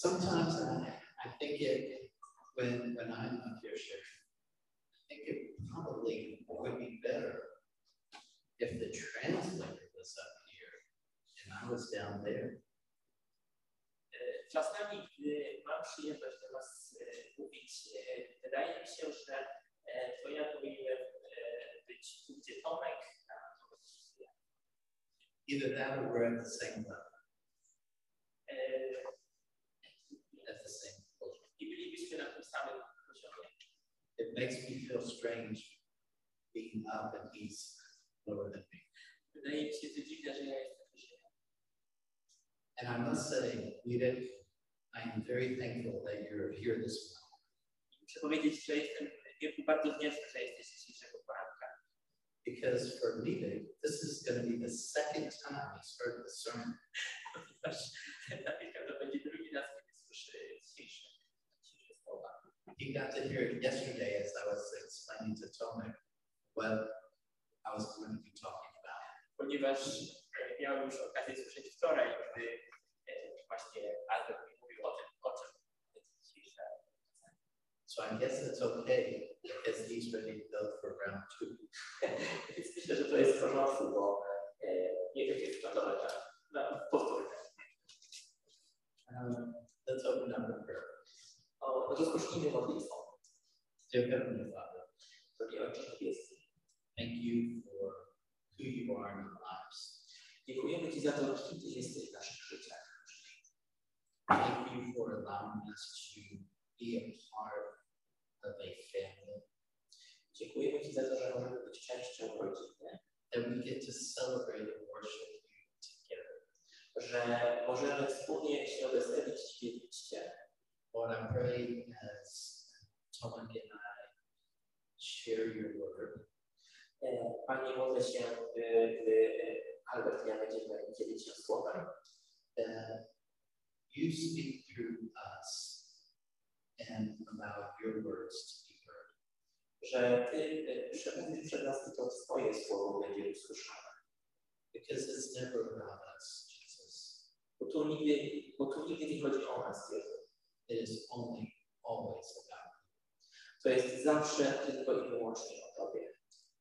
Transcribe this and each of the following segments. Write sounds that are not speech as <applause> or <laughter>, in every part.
Sometimes I, I think it, when, when I'm up here sharing, I think it probably would be better if the translator was up here and I was down there. Eh, czasami, gdy mam przyjemność do Was eh, mówić, eh, wydaje mi się, że to ja powinienem być tu, gdzie Tomek, a to. Either that or we're at the same level, at the same level. I bylibyśmy na tym samym poziomie. It makes me feel strange being up and he's lower than me. Wydaje mi się to dziwne, że ja jestem wyżej. And I must say, Edith, I am very thankful that you're here this morning Muszę powiedzieć, że jestem wielku bardzo wdzięczny, że jesteś dzisiejszego poranka. because for me, this is going to be the second time he's heard the sermon. <laughs> Ponieważ dla Milka to będzie drugi raz, kiedy słyszę dzisiejsze, dzisiejsze słowa. He got to hear it yesterday as I was explaining to Tomek what I was going to be talking about. Ponieważ miałem już okazję słyszeć wczoraj, gdy właśnie Albert mi mówił o tym, o czym dzisiejsze So I guess it's okay because he's ready to go for round two. <laughs> Myślę, że to jest w porządku, bo e, nie wiem, jest gotowe na, na powtórkę. Um, let's open up in prayer. O, rozpocznijmy modlitwą. Dear Heavenly Father, Drogi Ojcze Niebieski, thank you for who you are in our lives. dziękujemy Ci za to, kim Ty jesteś w naszych życiach. Thank you for allowing us to be a part of a family, Dziękujemy Ci za to, że możemy być częścią rodziny, that we get to celebrate and worship you together. że możemy wspólnie się weselić Ciebie w liście. Lord, I pray as Tomek and I share your word, E, Panie, modlę się, by, by Albert i ja będziemy dzielić się słowem, that you speak through us and allow your words to be heard. że Ty e, przemówisz przed nas tylko Twoje słowo będzie usłyszane. Because it's never about us, Jesus. Bo tu nigdy, bo tu nigdy nie chodzi o nas, Jezu. It is only always about To jest zawsze tylko i wyłącznie o Tobie.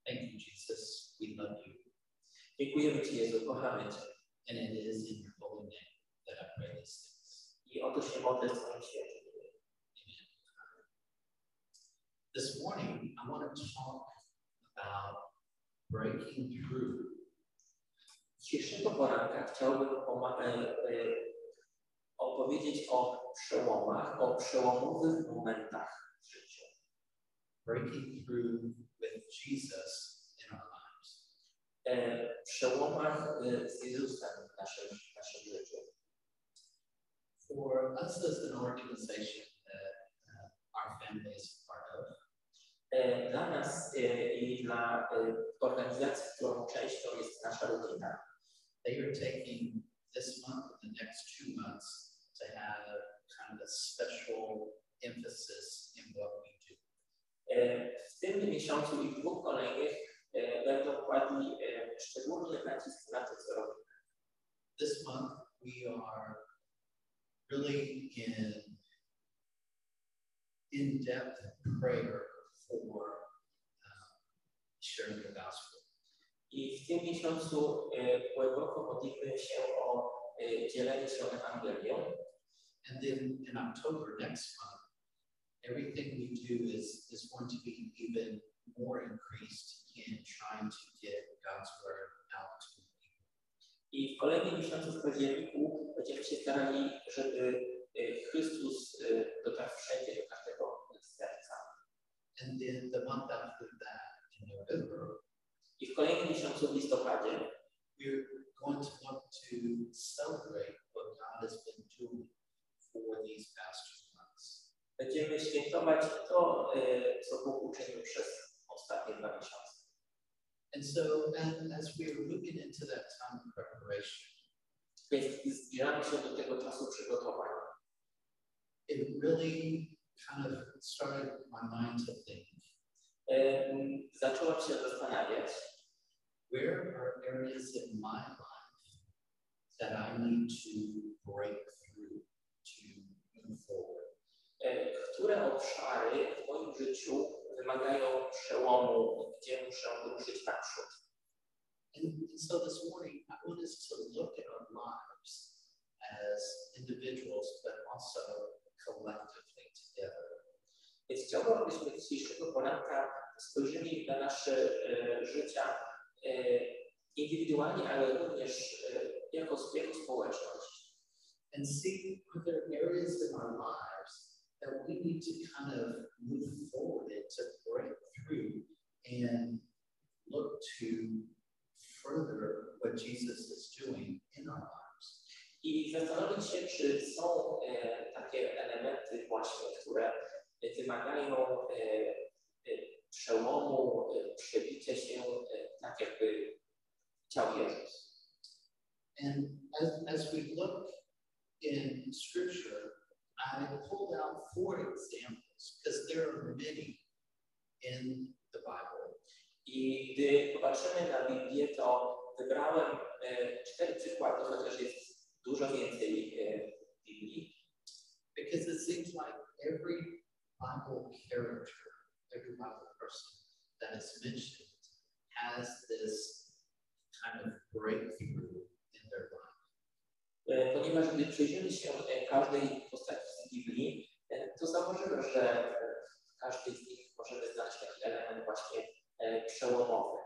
Thank you, Jesus. We love you. Dziękujemy Ci, Jezu, kochamy Cię. And it is in your holy name that I pray these modlę w Twoim świecie. This morning, I want to talk about breaking through. Dzisiejszego poranka chciałbym opowiedzieć o przełomach, o przełomowych momentach w życiu. breaking through with Jesus in our lives. E, przełomach z Jezusem w naszym, w naszym życiu. For us as an organization that uh, our family is part of, Dla nas i dla organizacji, którą częścią jest nasza rodzina, they are taking this month and the next two months to have kind of a special emphasis in what we do. w tym miesiącu i dwóch kolejnych będą kładli szczególny nacisk na to, co robimy. This month, we are really in in-depth prayer for um, sharing the gospel. I w tym miesiącu e, głęboko modlimy się o e, dzielenie się Ewangelią. And then in October next month, everything we do is, is going to be even more increased in trying to get God's word out to. I w kolejnym miesiącu w październiku będziemy się starali, żeby e, Chrystus e, dotarł wszędzie do każdego serca. And then the month after that, in November, I w kolejnym miesiącu w listopadzie we're going to want to celebrate what God has been doing for these past months. będziemy świętować to, e, co Bóg uczynił przez ostatnie dwa miesiące. And so, and as we are moving into that time of preparation, Więc zbieramy się do tego czasu przygotowań. it really kind of started my mind to think. E, Zacząłem się zastanawiać, where are areas in my life that I need to break through to move forward? które obszary w moim życiu wymagają przełomu, gdzie muszę ruszyć naprzód. And, so this morning, I want us to look at our lives as individuals, but also collectively together. Więc chciałbym, abyśmy dzisiejszego poranka spojrzeli na nasze e, życia e, indywidualnie, ale również e, jako, jako społeczność. and see are there areas in our lives we need to kind of move forward in to break through and look to further what Jesus is doing in our lives. I zastanowić się, czy są e, takie elementy właśnie, które wymagają e, e, przełomu, przebicia się, tak jakby chciał Jezus. And as, as we look in scripture, I pulled out four examples because there are many in the Bible. I gdy popatrzymy na Biblię, to wybrałem e, cztery przykłady, chociaż jest dużo więcej e, Biblii, Because it seems like every Bible character, every Bible person that is mentioned has this kind of breakthrough ponieważ gdy przyjrzymy się e, każdej postaci z Biblii, e, to zauważymy, że e, w każdej z nich możemy znaleźć taki element właśnie e, przełomowy.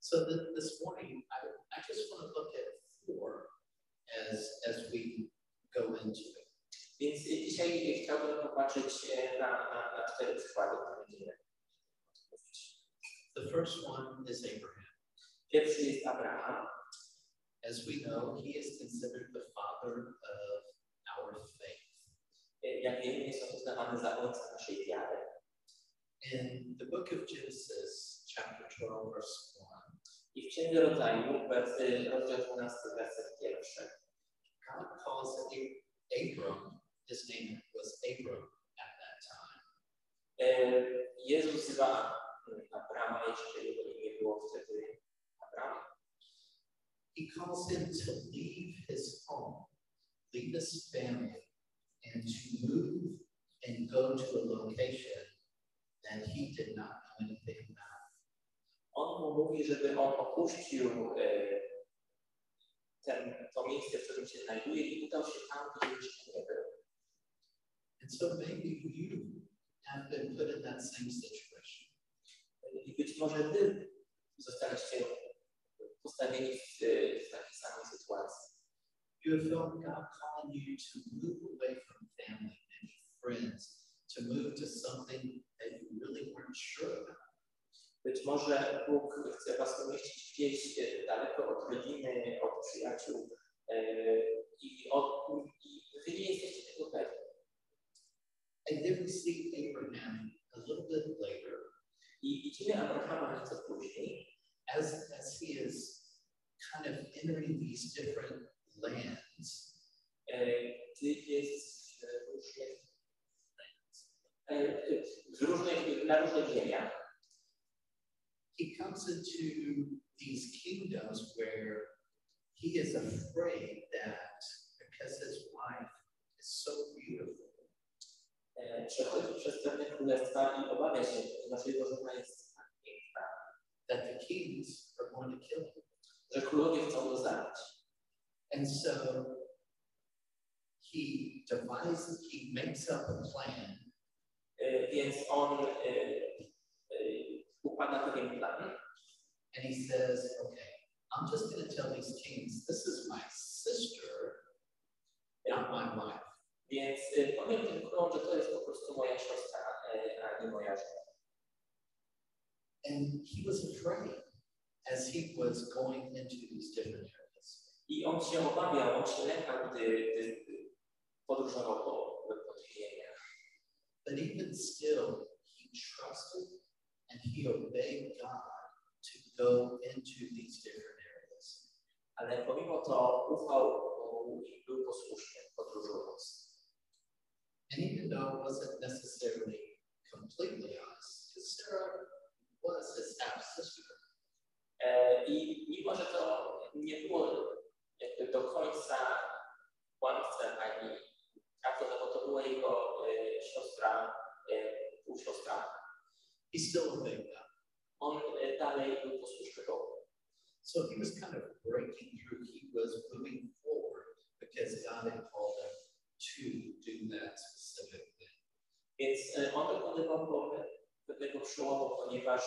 So th- this morning, I, I just want to look at four as as we go into it. Więc e, dzisiaj chciałbym popatrzeć e, na, na, na cztery przykłady, które będziemy. The first one is Abraham. Pierwszy jest Abraham. As we know, he is considered the father of our faith. E, Jak wiemy, jest on uznawany za ojca naszej wiary. In the book of Genesis, chapter 12, verse 1, I w Księdze Rodzaju, wers- e, rozdział 12, werset pierwszy. God calls Abram, his name was Abram at that time. Jezus mm, Abrama, jeszcze jego imię było wtedy Abram. He calls him to leave his home, leave his family, and to move and go to a location that he did not know anything about. On mu mówi, żeby on opuścił e, ten, to miejsce, w którym się znajduje i udał się tam, gdzie jeszcze nie był. And so maybe you have been put in that same situation. I być może wy zostaliście postawieni w, w takiej samej sytuacji. You have felt God calling you to move away from family and friends, to move to something that you really weren't sure about. Być może Bóg chce was umieścić gdzieś daleko od rodziny, od przyjaciół e, i, od, i wy nie jesteście tego pewni. And then we see Abraham a little bit later I widzimy Abrahama nieco później, as, as he is kind of entering these different lands. ziemiach. Uh, he comes into these kingdoms where he is afraid that because his wife is so beautiful, that the kings are going to kill him. Że królowie chcą go zabić. And so he devises, he makes up a plan äh, Więc on e, e, pewien plan and he says, okay, I'm just going to tell these kings, this is my sister, not my wife. Więc powiem tym królom, że to jest po prostu moja siostra, a nie moja żona. And he was afraid as he was going into these different areas. I on się obawiał, on się lękał, gdy, gdy podróżował po, po tych ziemiach. But even still, he trusted and he obeyed God to go into these different areas. Ale pomimo to ufał Bogu i był posłuszny podróżując. And even though it wasn't necessarily completely honest, because Sarah was his half sister, E, I mimo, że to nie było jakby do końca kłamcem ani tak, prawdą, bo to była jego e, siostra, e, półsiostra. He still obeyed that. On dalej był posłuszny So he was kind of breaking through. He was moving forward because God had called him to do that specific thing. Więc on dokonywał pewnego przełomu, ponieważ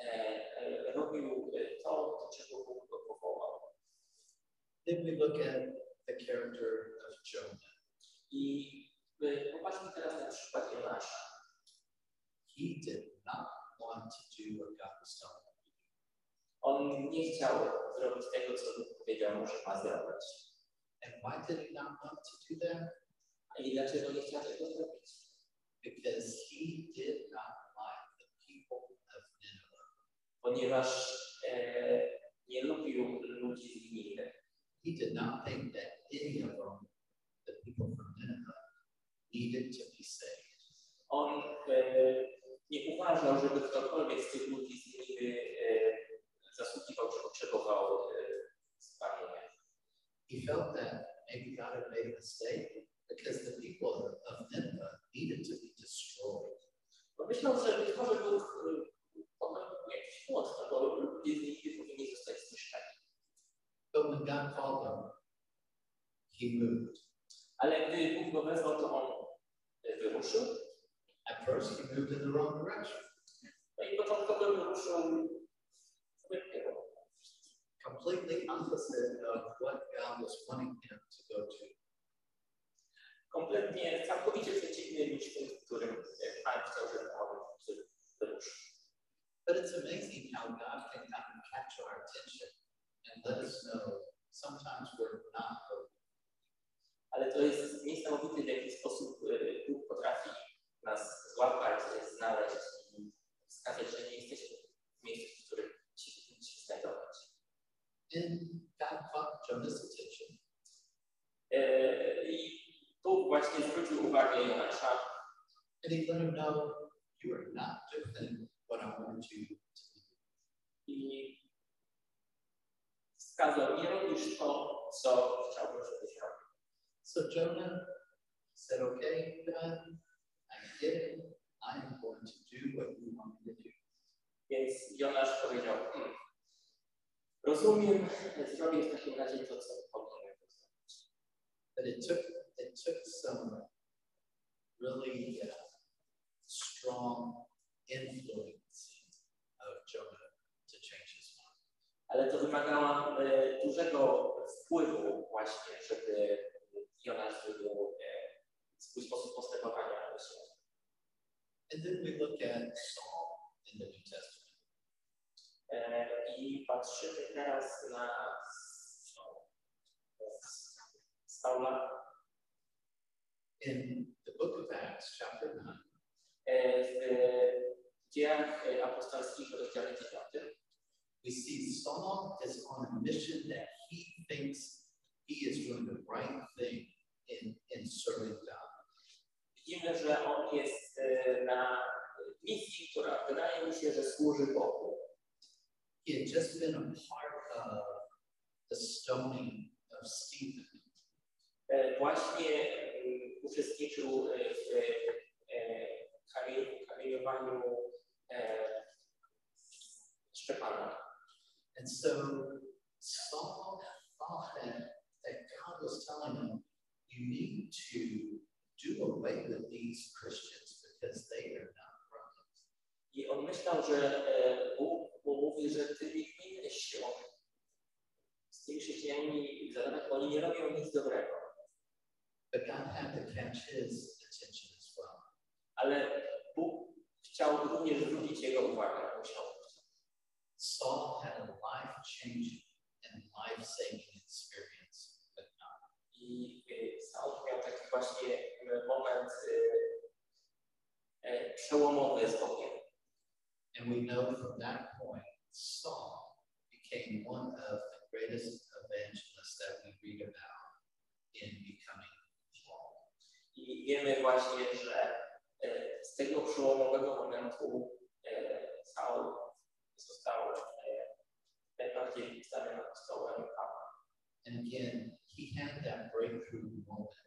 e, e, robił e, to, do czego Bóg go powołał. Then we look at the character of Jonah. I popatrzmy teraz na przykład Jonasza. He did not want to do what God was telling him. On nie chciał zrobić tego, co Bóg powiedział mu, że ma zrobić. And why did he not want to do that? I dlaczego nie chciał tego zrobić? Ponieważ e, nie lubił ludzi Niniwy. He did not think that any of them, the people from Nineveh, needed to be saved. On e, nie uważał, żeby ktokolwiek z tych ludzi z Niniwy e, zasługiwał czy potrzebował e, zbawienia. He felt that maybe God had made a mistake because the people of Nineveh needed to be destroyed. Pomyślał, że być może Bóg e, popełnił jakiś błąd, no bo ludzie z Niniwy powinni zostać zniszczeni. But when God called him, he moved. Ale gdy Bóg go wezwał, to on e, wyruszył. At first, he moved in the wrong direction, No i początkowo wyruszył w złym kierunku. completely opposite of what God was wanting him to go to. kompletnie, całkowicie przeciwny niż tym, w którym e, Pan chciał, żeby on wyruszył. But it's amazing how God can kind of catch our attention and let us know sometimes we're not perfect. Ale to jest niesamowite, w jaki sposób e, Bóg potrafi nas złapać, e, znaleźć i wskazać, że nie jesteśmy w miejscu, w którym ci powinniśmy się znajdować. Jonah's attention E, I Bóg właśnie zwrócił uwagę Jonasza and he let him know you are not doing what I wanted you to do. i wskazał, nie robisz to, co chciałbym, żebyś robił. So Jonah said, Okay, God, I get it. I am going to do what you want me to do. Więc Jonasz powiedział, hmm, rozumiem, zrobię w takim razie to, co powinienem zrobić. But it took it took some really uh, strong influence of Jonah to change his mind. Ale to wymagało dużego wpływu właśnie, żeby Jonasz zmienił swój sposób postępowania. And then we look at Saul in the New Testament. E, I patrzymy teraz na Saula In the book of Acts, chapter 9, e, w dziejach apostolskich rozdziale 9. we see Saul is on a mission that he thinks he is doing the right thing in, in serving God. Widzimy, że on jest e, na misji, która wydaje mi się, że służy Bogu. He had just been a part of the stoning of Stephen. Eh, e, Właśnie uczestniczył w kamie- kamieniowaniu e, Szczepana. And so Saul thought that, God was telling him, you need to do away with these Christians because they are. I on myślał, że e, Bóg mu mówi, że ty nie powinieneś się z tymi chrześcijanami zadawać, bo oni nie robią nic dobrego. But God had to catch his attention as well. Ale Bóg chciał również zwrócić jego uwagę. Musiał. Saul had a life changing and life saving experience with God. I e, Saul miał taki właśnie moment e, przełomowy z Bogiem. And we know from that point, Saul became one of the greatest evangelists that we read about in becoming Paul. I wiemy właśnie, że z tego przełomowego momentu Saul został najbardziej stawiony apostołem Pana. And again, he had that breakthrough moment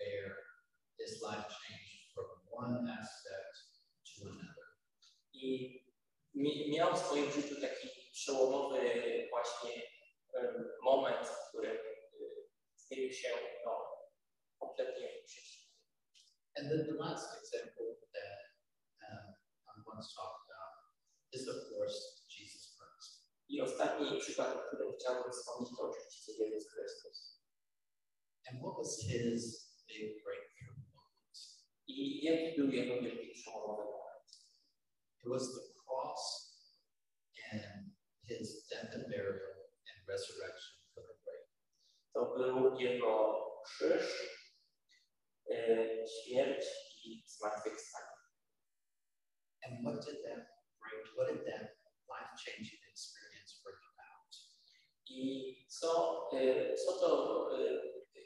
where his life changed from one aspect to another. I miał w swoim życiu taki przełomowy właśnie moment, w którym y, zmienił się no, kompletnie przeciwnie. And then the last example that um, I want to talk about is, of course, Jesus Christ. I ostatni przykład, o którym chciałbym wspomnieć, to oczywiście Jezus Chrystus. And what was his big breakthrough moment? I jaki był jego wielki przełomowy moment? It was the cross and his death and burial and resurrection for the grave. To był jego krzyż, e, śmierć i zmartwychwstanie. And what did that bring? What did that life changing experience bring about? I co, co to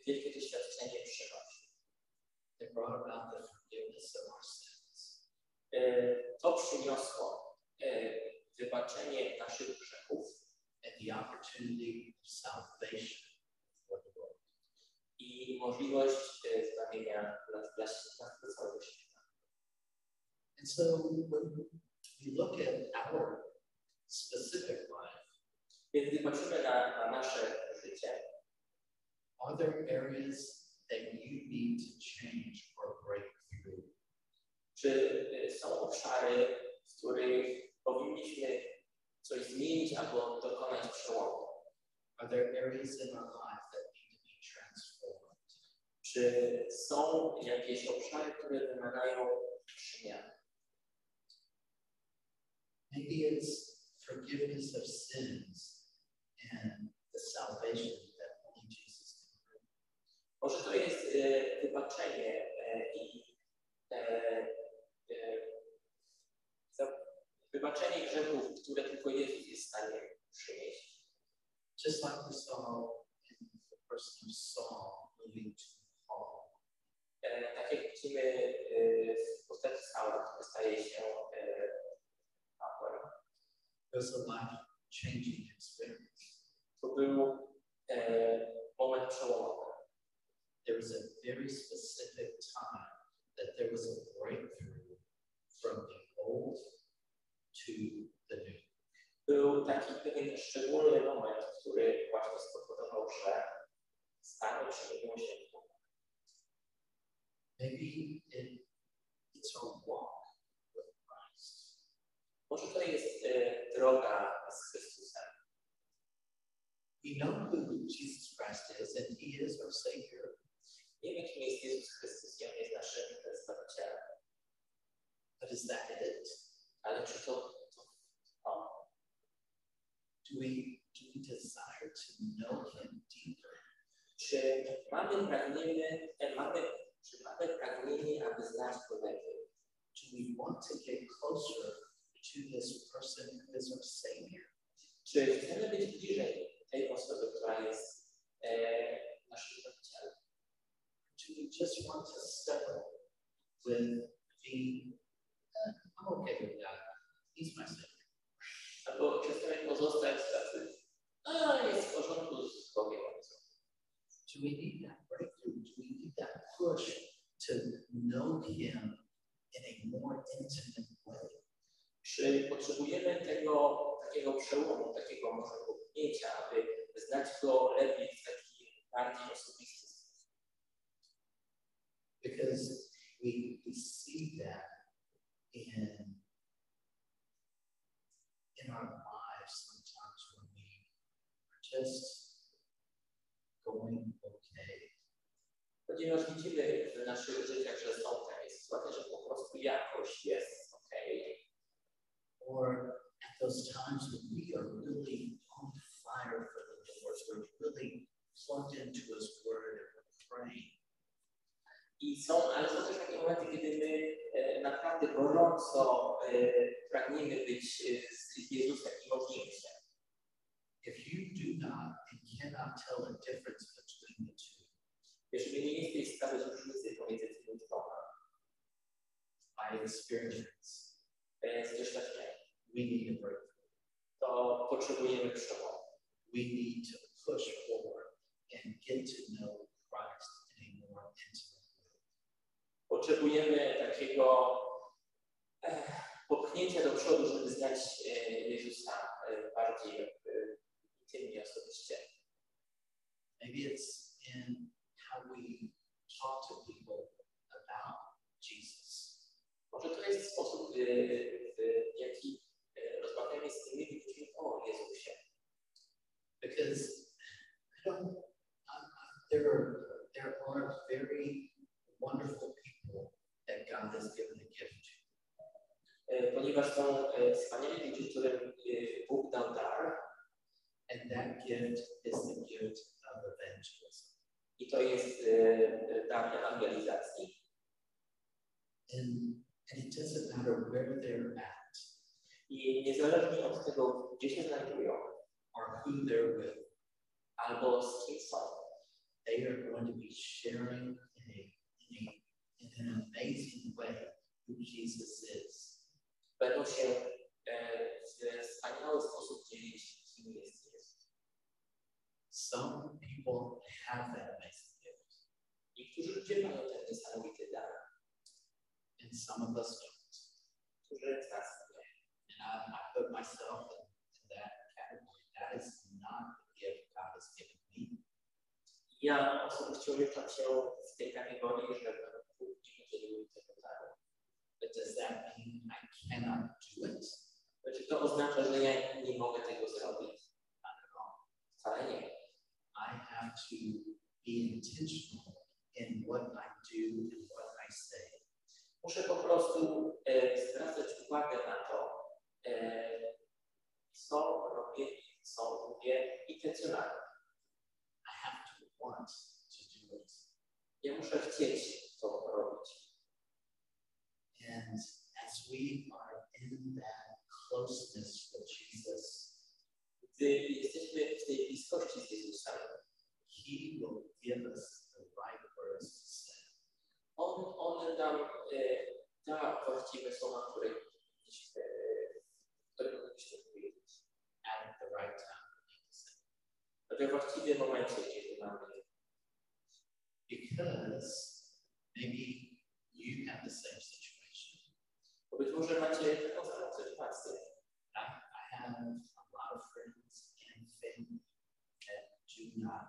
wielkie doświadczenie przynosi? It brought about the forgiveness of our sins. E, To przyniosło wybaczenie naszych grzechów and the opportunity of salvation for the world. i możliwość e, zbawienia dla, dla, całego świata. And so when we look at our specific life, gdy patrzymy na, na nasze życie, are there areas that you need to change or break through? czy e, są obszary, w których powinniśmy coś zmienić albo dokonać przełomu? Are there areas in our life that need to be transformed? Czy są jakieś obszary, które wymagają przemiany? Maybe it's forgiveness of sins and the salvation that only Jesus can bring. Może to jest e, wybaczenie e, i e, e, wybaczenie grzechów, które tylko Jezus jest w stanie przynieść. Just like we saw in the person Saul moving to Paul. E, tak jak widzimy e, w postaci Saula, który staje się e, Pawłem. Was a life-changing experience. To był e, moment przełomowy. There was a very specific time that there was a breakthrough from the taki pewien szczególny moment, który właśnie spowodował, że stany przemieniło się w duch. Maybe it, it's our walk with Christ. Może to jest e, droga z Chrystusem. We know who Jesus Christ is, and He is our Savior. Wiemy, kim jest Jezus Chrystus, i On jest naszym Zbawicielem. But is that it? Ale czy to? Do we do we desire to know Him deeper? Do we want to get closer to this person who is our Savior? E, Zbawicielem? Do we just want to settle with being, "Eh, I'm okay with that. He's my Savior? Albo pozostać tacy, a jest w porządku z Bogiem. Do we need that breakthrough? Do we need that push to know Him in a more intimate way? Czy potrzebujemy tego takiego przełomu, takiego może popchnięcia, aby znać Go lepiej w taki bardziej osobisty sposób? Because we, we see that in, in our lives sometimes when we are just going okay. Ponieważ widzimy w naszych życiach, że są takie sytuacje, że po prostu jakoś jest ok. Or at those times when we are really on fire for the Lord, we're really plugged into His Word and we're praying. I są, ale są też takie momenty, kiedy my e, naprawdę gorąco e, pragniemy być e, z Jezusem i modlimy się. If you do not and cannot tell a difference between the two, Jeżeli nie jesteś w stanie różnicy pomiędzy tymi dwoma, by experience, e, z doświadczenia, we need a breakthrough. to potrzebujemy przełomu. We need to push forward and get to know Christ in a more intimate way. Potrzebujemy takiego e, popchnięcia pchnięcia do przodu, żeby znać e, Jezusa e, bardziej intymnie, osobiście. Maybe it's in how we talk to people about Jesus. Może to jest sposób, w, jaki rozmawiamy z innymi ludźmi o Jezusie. Because God has given a gift to. Ponieważ są wspaniali ludzie, którym Bóg dał dar And that gift is the gift of evangelism. i to jest dar ewangelizacji. And, and it doesn't matter where they're at I niezależnie od tego, gdzie się znajdują or who they're with, albo z kim są, they are going to be sharing in a, in a, in an amazing way who Jesus is. będą się e, w wspaniały sposób dzielić, kim jest Jezus. Some people have that amazing gift, Niektórzy ludzie mają ten niesamowity dar, and some of us don't. którzy z nas. And I, I put myself in, in that category. That is not the gift God has given me. Ja osobiście umieszczam się w tej kategorii, że Daru. But does that mean I cannot do it? Znaczy to oznacza, że ja nie mogę tego zrobić? Wcale nie. I have to be intentional in what I do and what I say. Muszę po prostu e, zwracać uwagę na to, e, co robię co mówię intencjonalnie. I have to want to do it. Ja muszę chcieć we are in that closeness with Jesus, He will give us the right words to say. On, on nam e, powiedzieć. at the right time. Because maybe you have the same situation. Bo być może macie taką samą sytuację. I, I have a lot of friends and family that do not.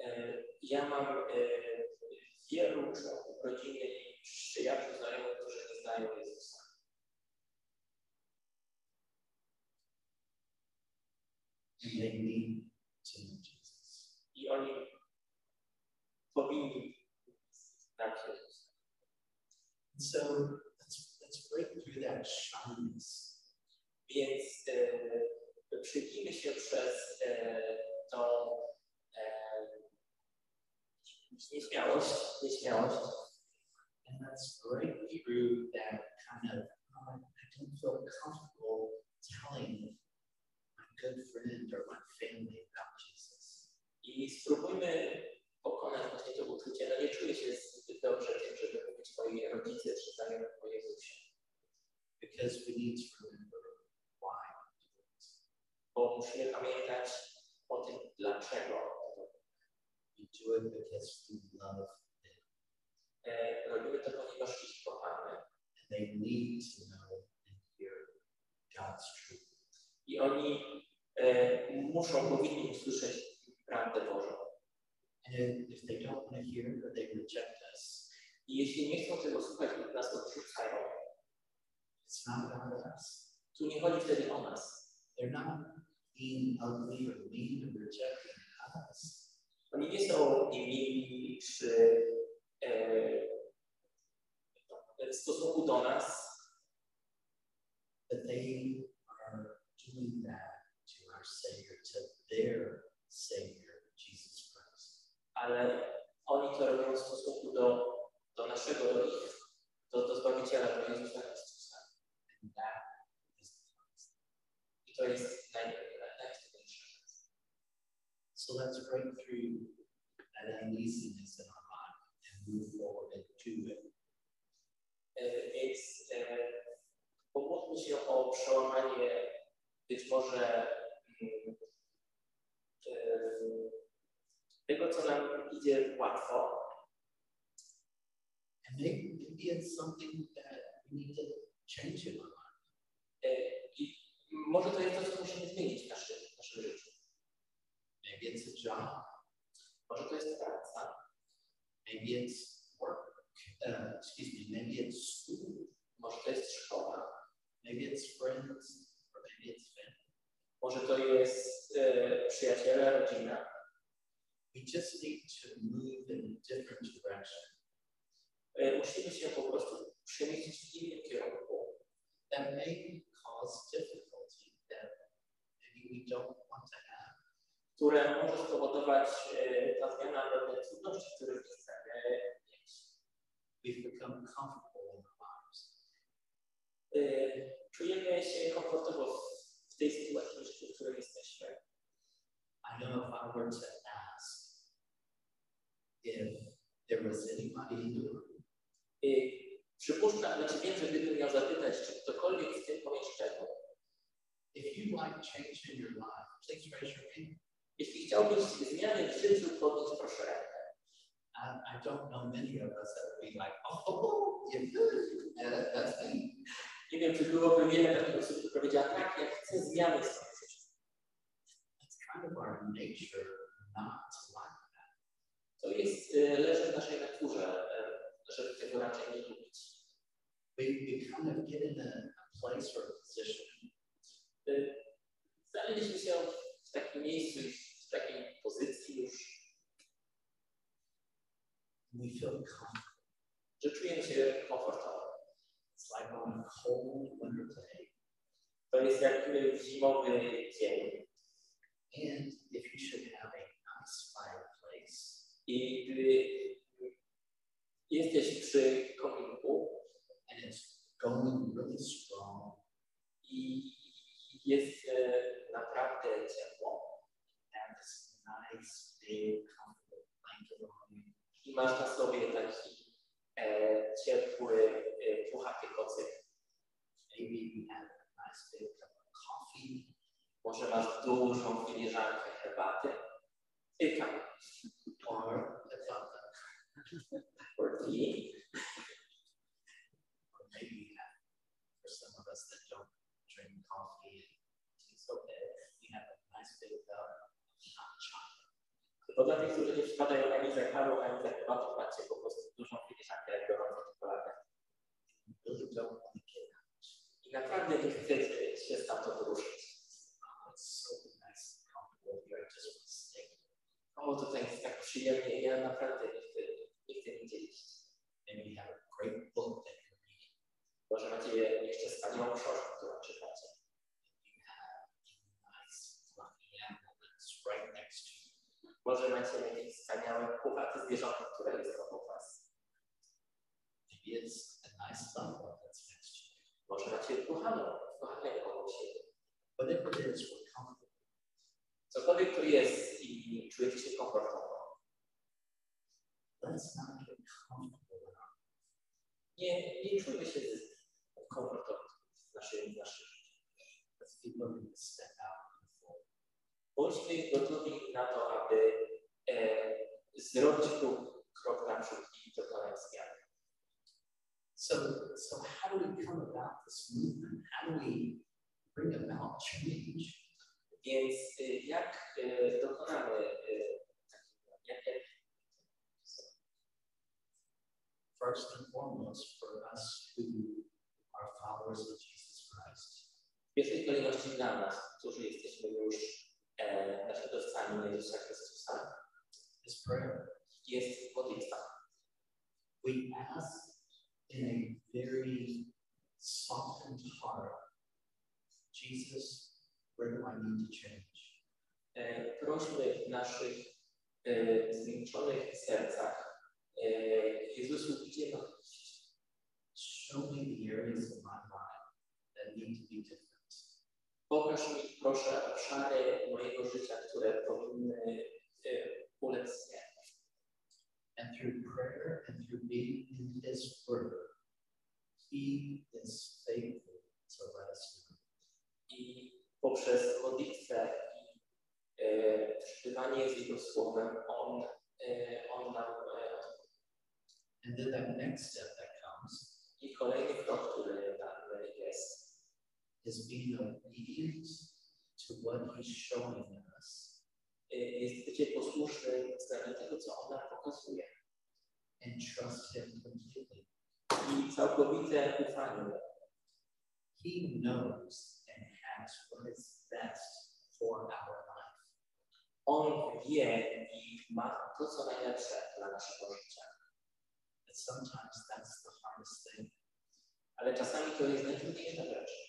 E, Ja mam e, wielu członków rodziny i przyjaciół, znajomych, którzy nie znają Jezusa. And they need to know Jesus. I oni powinni znać Jezusa. So let's let's break through that shyness. Więc e, przejdziemy się przez e, tą e, nieśmiałość, nieśmiałość And let's break through that kind of "Oh, I don't feel comfortable telling my good friend or my family about Jesus. i spróbujmy pokonać właśnie to uczucie. No nie czuję się dobrze tym, żeby mówić swojej rodzicy czy znajomym o Jezusie. Because we need to remember why. Bo musimy pamiętać o tym, dlaczego. We do it because we love them. E, robimy to, ponieważ ich kochamy. And they need to know and hear God's truth. I oni e, muszą, powinni usłyszeć prawdę Bożą. If they don't want to hear or they reject us, I jeśli nie chcą tego słuchać lub nas odrzucają, it's not about us. tu nie chodzi wtedy o nas. They're not being ugly or mean or rejecting us. Oni nie są niemili czy e, w stosunku do nas, But they are doing that to our Savior, to their Savior, Jesus Christ. Ale oni to robią w stosunku do, do naszego, do ich, do, do Zbawiciela, do Jezusa Chrystusa. I to jest naj, naj, najważniejsze. So let's break through that uneasiness in our mind and move forward do it. Więc e, pomódlmy się o przełamanie być może mm, e, tego, co nam idzie łatwo, And maybe, maybe it's something that we need to change in our life. I może to jest to, co musimy zmienić w naszym, w naszym życiu. Maybe it's a job, Może to jest praca, maybe it's work, uh, excuse me, maybe it's school, może to jest szkoła, maybe it's friends, or maybe it's family. może to jest e, przyjaciele, rodzina. We just need to move in a different direction. That may cause difficulty that maybe we don't want to have. które może spowodować ta zmiana pewne trudności, których nie chcemy mieć. We've become comfortable in our lives. Czujemy się komfortowo w- tej sytuacji, w której jesteśmy. I know if I were to if there was anybody room E, Przypuszczam, znaczy wiem, że gdybym miał zapytać, czy ktokolwiek w tym pomieszczeniu, If you'd like change in your life, please raise your hand. jeśli chciałbyś zmiany w życiu, podnieś proszę rękę. I, I don't know many of us that would be like, oh, you <laughs> good. Yeah, that, that's me. Nie wiem, czy byłoby wiele takich osób, które powiedziała, tak, ja chcę zmiany w swoim życiu. It's kind of our nature not to like. To jest, leży w naszej naturze, żeby tego raczej nie. We, we kind of get in a, a place or a position Znaleźliśmy się w takim miejscu, w takiej pozycji już, we feel comfortable. że czujemy się komfortowo. It's like on a cold winter day. To jest jak zimowy dzień And if you should have a nice fireplace, i gdy jesteś przy kominku and it's going really strong, i jest e, naprawdę ciepło. Have this nice, big, comfortable blanket on you, i masz na sobie taki e, ciepły, e, puchaty kocyk, maybe you have a nice big cup of coffee, może masz dużą filiżankę herbaty, i kawy, or cup of, or tea, or maybe you for some of us that don't drink coffee and tea's okay, we have a nice big of uh, hot chocolate. Dla tych, którzy nie przypadają ani za kawą, ani za herbatą, macie po prostu dużą filiżankę, jak gorącą czekoladę. You really don't want to get out. I naprawdę nie chcecie się stamtąd ruszyć. O, tutaj jest tak przyjemnie, ja naprawdę nie chcę, nie chcę nigdzie iść. Maybe you have a great book that you're reading. Może macie jeszcze wspaniałą książkę, którą czytacie. You have a nice fluffy animal that's right next to you. Może macie jakieś wspaniałe puchaty zwierzątko, które jest obok was. Maybe it's a nice one that's next to you. Może macie kochaną, kochanego obok siebie. Whatever it is, we're comfortable. Cokolwiek to jest i czujecie się komfortowo. Let's not get comfortable in our Nie, nie czujmy się komfortowo w naszym, w naszym życiu. Let's be willing to step out and forward. Bądźmy gotowi na to, aby e, zrobić krok, krok naprzód i dokonać zmiany. So, so how do we come about this movement? How do we bring about change? Więc jak dokonamy y, takiego, jak, jak, First and foremost, for us who are followers of Jesus Christ, w pierwszej kolejności dla nas, którzy jesteśmy już e, naśladowcami Jezusa Chrystusa, is prayer. jest modlitwa. We ask in a very softened heart, Jesus, where do I need to change? Prośmy w naszych zmiękczonych sercach Jezusu, gdzie mam iść? Show me the areas of my life that need to be different. Pokaż mi proszę obszary mojego życia, które powinny ulec zmianie. And through prayer and through being in His Word, He is poprzez modlitwę i e, przebywanie z Jego Słowem, On, e, on nam e, And then that next step that comes i kolejny krok, który nam is being obedient to what he's showing us y, jest bycie posłusznym względem tego, co on nam pokazuje. and trust him completely. I całkowite ufanie. He knows has what best for our life. On wie i ma to, co najlepsze dla naszego życia. But sometimes that's the hardest thing Ale czasami to jest najtrudniejsza rzecz.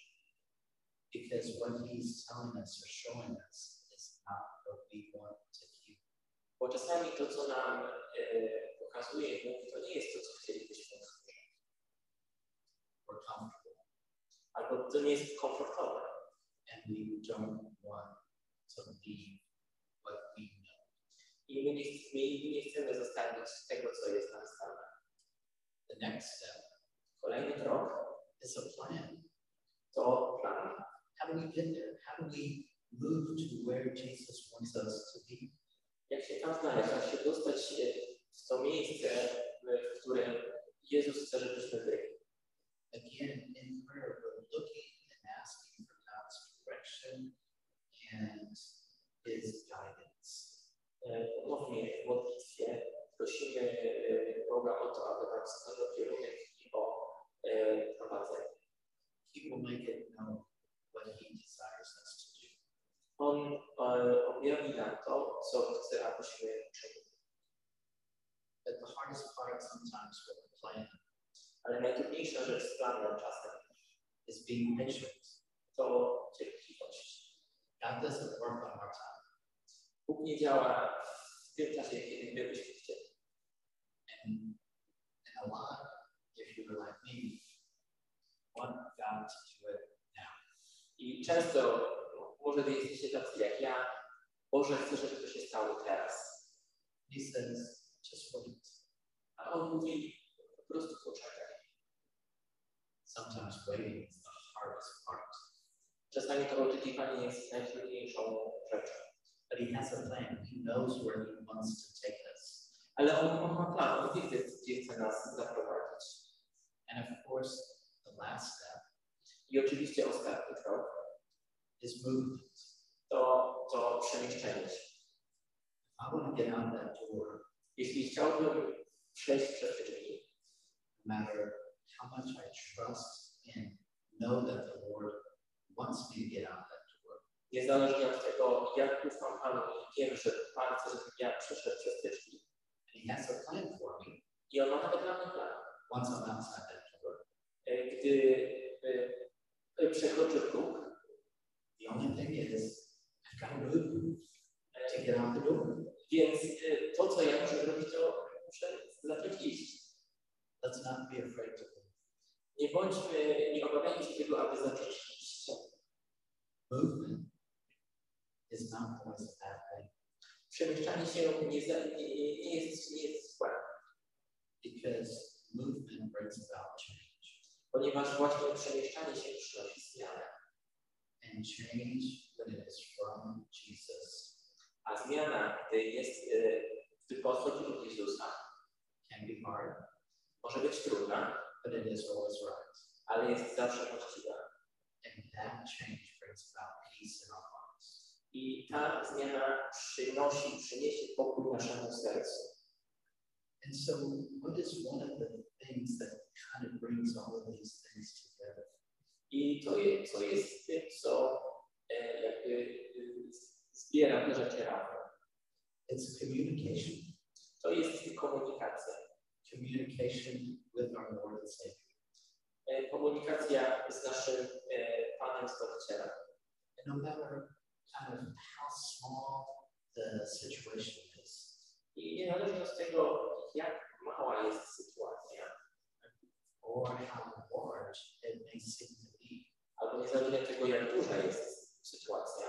because what he's telling us or showing us is not what we want to hear. Bo czasami to, co nam e, pokazuje mówi, to nie jest to, co chcielibyśmy usłyszeć. We're comfortable Albo to nie jest komfortowe. And we don't want to leave what we know. I my nie, my nie chcemy zostawić tego, co jest nam znane. The next step Kolejny krok is a plan. to plan. How do we get there? How do we move to where Jesus wants us to be? Jak się tam znaleźć, jak się dostać w to miejsce, w- w którym Jezus chce, żebyśmy byli. Again, in prayer, we're looking and asking for God's direction and His guidance. Ponownie w modlitwie prosimy Boga o to, aby nam wskazał kierunek i o prowadzenie. He will make it known what He desires us to do. On e, objawi nam to, co chce, abyśmy czynili. But the hardest part sometimes with the plan Ale najtrudniejsza rzecz z planem czasem is being mentioned. patient. to cierpliwość. God doesn't work on our time. Bóg nie działa w tym czasie, kiedy my byśmy chcieli. And, and a lot, if you were like me, want God to do it now. I często, może wy jesteście tacy jak ja, Boże chce, żeby to się stało teraz. He says, just wait. A On mówi, po prostu poczekaj. Sometimes waiting is the hardest part. Czasami to oczekiwanie jest najtrudniejszą rzeczą. But he has a plan. He knows where he wants to take us. Ale on, ma plan. And of course, the last step I oczywiście ostatni krok is movement. to, to przemieszczenie się. I want to get out that door, Jeśli chciałbym przejść przez te drzwi, no matter how much I trust and know that the Lord me to get out that door. niezależnie od tego, jak ufam Panu i wiem, że Pan ja przeszedł przez. And he has a plan for me I On ma nawet dla mnie plan. once I'm outside that door. E, Gdy e, e, przekroczę próg, The only thing is, I've got to move to get out the door. Więc y, to, co ja muszę zrobić, to muszę zacząć iść. Let's not be afraid to move. Nie bądźmy, nie obawiajmy się tego, aby zacząć. Movement is not always a bad thing Przemieszczanie się nie, nie, jest, nie jest złe, because movement brings about change. ponieważ właśnie przemieszczanie się przynosi zmianę. And change, when it is from Jesus, A zmiana, gdy jest, y, gdy pochodzi od Jezusa, can be hard, może być trudna, but it is always right. ale jest zawsze właściwa. And that change I ta zmiana przynosi, przyniesie pokój naszemu sercu. And so, what is one of the things that kind of brings all of these things together? I to jest, co jest tym, co e, jakby y, zbiera te rzeczy razem. It's communication. To jest komunikacja. Communication with our Lord and Savior. E, Komunikacja z naszym e, Panem Stworicielem. No matter kind of how small the situation is, I niezależnie od tego, jak mała jest sytuacja, or how large it may seem to be, albo niezależnie od tego, jak duża jest sytuacja,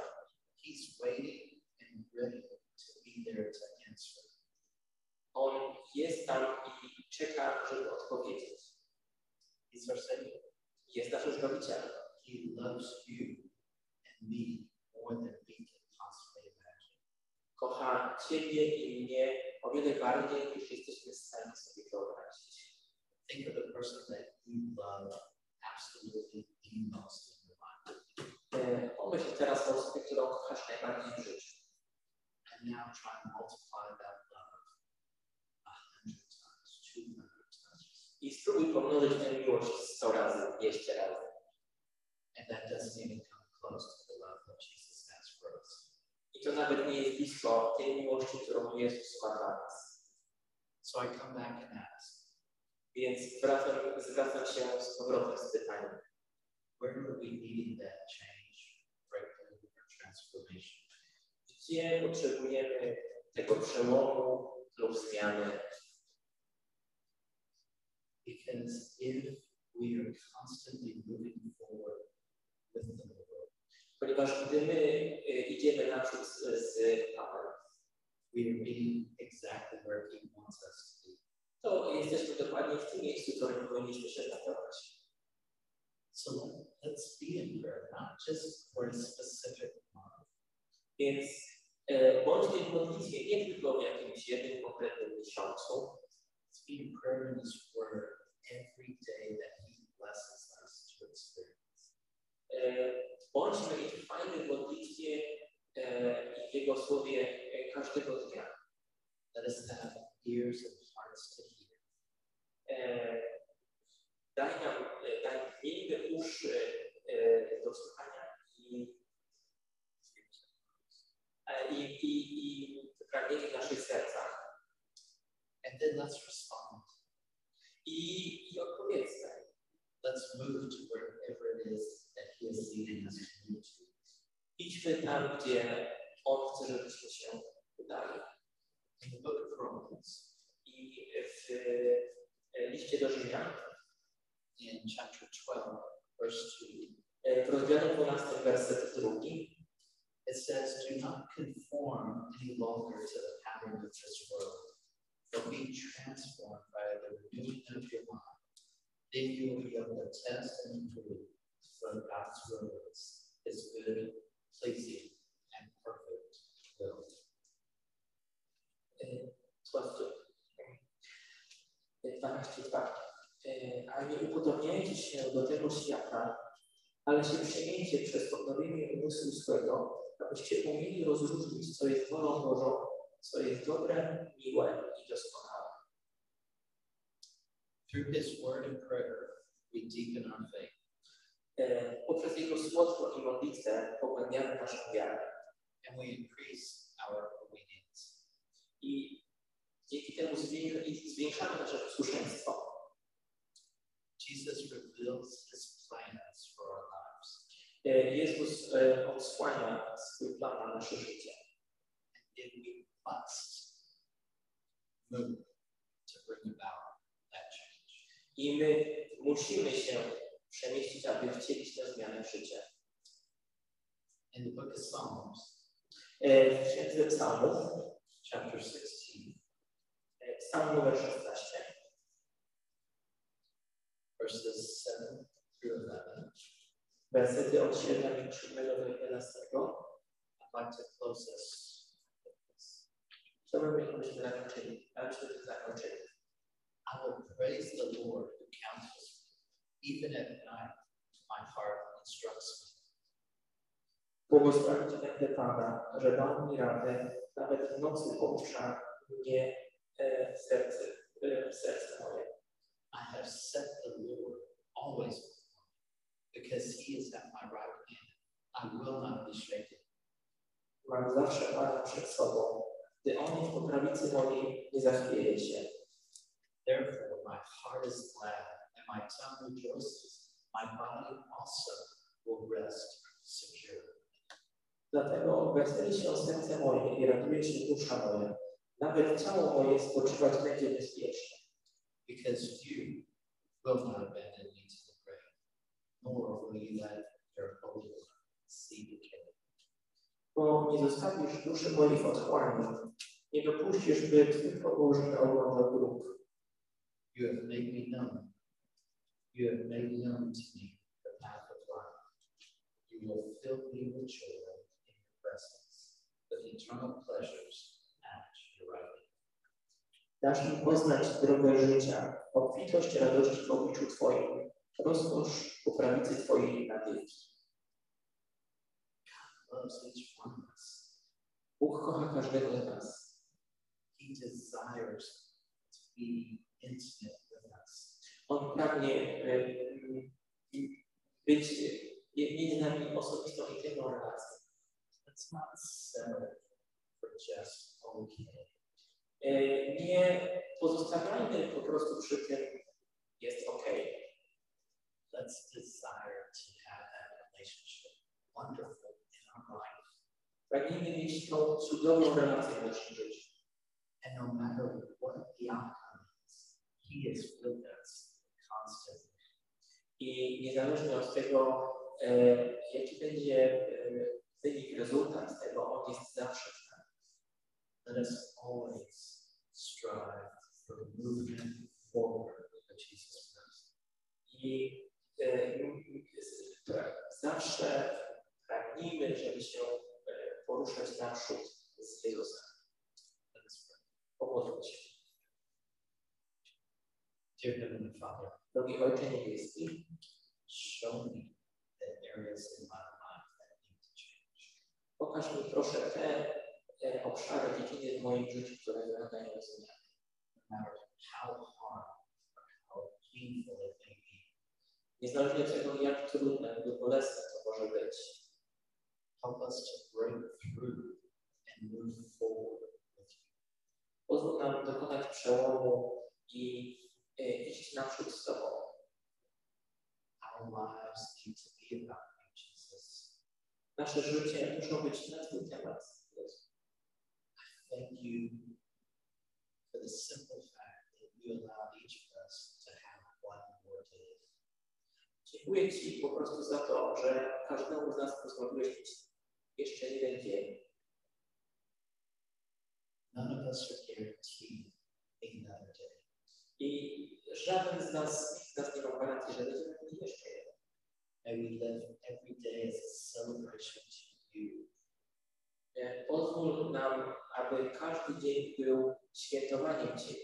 He's waiting and ready to be there to answer. On jest tam i czeka, żeby odpowiedzieć. He's our Savior. Jest naszym Zbawicielem. He loves you and more than we can possibly imagine. Kocha Ciebie i mnie o wiele bardziej, niż jesteśmy w stanie sobie wyobrazić. Think of the person that you love absolutely the most in your life. Pomyśl teraz o osobie, którą kochasz najbardziej w życiu. And now try and multiply that love a hundred times, two hundred times. I spróbuj pomnożyć tę miłość 100 razy, 200 razy. And that doesn't even come close to I to nawet nie jest blisko tej miłości, którą Jezus ma dla nas. So I come back and ask, Więc wracam, zwracam się z powrotem z pytaniem, where are we needing that change, breakthrough, or transformation? gdzie potrzebujemy tego przełomu lub zmiany? Because if we are constantly moving forward with the Ponieważ gdy my idziemy naprzód z, z Panem, we are being exactly where He wants us to be. to jesteśmy dokładnie w tym miejscu, w którym powinniśmy się znajdować. So let, let's be in prayer, not just for a specific month, Więc e, bądźmy w modlitwie nie tylko w jakimś jednym konkretnym miesiącu, let's be in prayer in His Word every day that He blesses us to experience. e, bądźmy i trwajmy w modlitwie e, i Jego Słowie każdego dnia. Let us have ears and hearts to hear. E, daj nam, daj, miejmy uszy do słuchania i, i, i, i pragnienie w naszych sercach. And then let's respond. I, i odpowiedzmy. Let's move to wherever it is In chapter 12, verse 2, uh, e, w rozdziale 12, werset drugi, it says, Do not conform any longer to the pattern of this world, but be transformed by the renewing of your mind. Then you will be able to test and approve what God's is, his good, pleasing, and perfect will. e, słuchajcie, e, 12.2. E, A nie upodobniajcie się do tego świata, ale się przemieńcie przez odnowienie umysłu swego, abyście umieli rozróżnić, co jest wolą Bożą, co jest dobre, miłe i doskonałe. Through his word and prayer, we deepen our faith. E, Poprzez Jego słodko i modlitwę pogłębiamy naszą wiarę and we increase our obedience. i dzięki temu zwiększamy nasze posłuszeństwo. Jesus reveals his plans for our lives. E, Jezus e, odsłania swój plan na nasze życie. And we must move to bring about that change. I my musimy się przemieścić, aby wcielić tę zmianę w życie. In the book of Psalms, E, W Księdze Psalmów, chapter 16, e, Psalm numer 16, verses 7 through 11, wersety od 7 7 do 11. I'd like to close this. Chciałbym, abyśmy zakończyli, abyśmy to zakończyli. I will praise the Lord who counsels. Even at night, my heart instructs me. Błogosławić będę Pana, że dał mi radę, nawet w nocy poucza mnie e, serce, e, serce moje. I have set the Lord always before me, because he is at my right hand. I will not be shaken. Mam zawsze Pana przed sobą. Gdy On jest po prawicy mojej, nie zachwieje się. Therefore, my heart is glad and my tongue rejoices. My body also will rest secure. Dlatego weseli się serce moje i raduje się dusza moja. Nawet ciało moje spoczywać będzie bezpiecznie. Because you will not abandon me to the grave, nor will you let your Holy One see decay. Bo nie zostawisz duszy mojej w otchłani. Nie dopuścisz, by Twój pobożny oglądał grób. You have made me known. You have made known to me the path of life. You will fill me with joy in your presence, with eternal pleasures at your right hand. Dasz mi poznać drogę życia, obfitość radości w obliczu Twoim, rozkosz po prawicy Twojej na wieki. Bóg kocha każdego z nas. He desires to be intimate. On pragnie e, być e, między nami osobistą intymną relacją. Let's not settle for just okay. E, Nie pozostawiajmy po prostu przy tym, jest ok. Let's desire to have that relationship wonderful in our life. Pragniemy mieć tą cudowną relację w naszym życiu. And no matter what the outcome is, He is with us. I niezależnie od tego, e, jaki będzie e, wynik, rezultat tego, on jest zawsze z nami. Let us always strive for movement forward with Jesus Christ. I e, zawsze pragnijmy, żeby się poruszać naprzód z Jezusem. Pomódlmy się. Dear Heavenly Father, Drogi Ojcze Niebieski, show me the areas in my life that need to change. pokaż mi proszę te e, obszary, dziedziny w moim życiu, które wymagają zmian. no matter how hard or how painful it may be. Niezależnie tego, jak trudne lub bolesne to może być. Help us to break through and move forward with you. Pozwól nam dokonać przełomu i z Our lives need to be about you, Jesus. Nasze życie muszą. Jezu. Thank you for the simple fact that you allow each of us to have one more day. Dziękuję Ci po prostu za to, że każdemu z nas pozwoliłeś jeszcze jeden dzień. None of us are guaranteed another. I żaden z nas, z nas nie ma gwarancji, że będziemy jeszcze jeden. We live every day as a celebration to you. E, Pozwól nam, aby każdy dzień był świętowaniem Ciebie.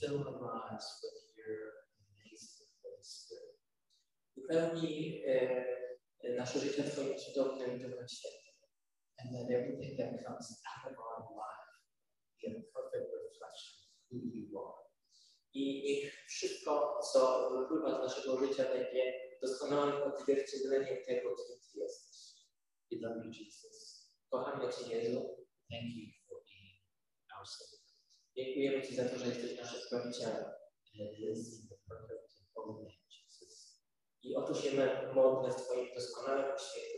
Fill our lives with your amazing Holy Spirit. Wypełnij e, nasze życie Twoim cudownym Duchem Świętym. and that everything that comes out of our life be a perfect reflection of who you are. I niech wszystko, co wypływa z naszego życia, będzie doskonałym odzwierciedleniem tego, kim Ty jesteś. We love you, Jesus. Kochamy Cię, Jezu. Thank you for being our Savior. Dziękujemy Ci za to, że jesteś naszym Zbawicielem. I o to się modlę w Twoim doskonałym, świętym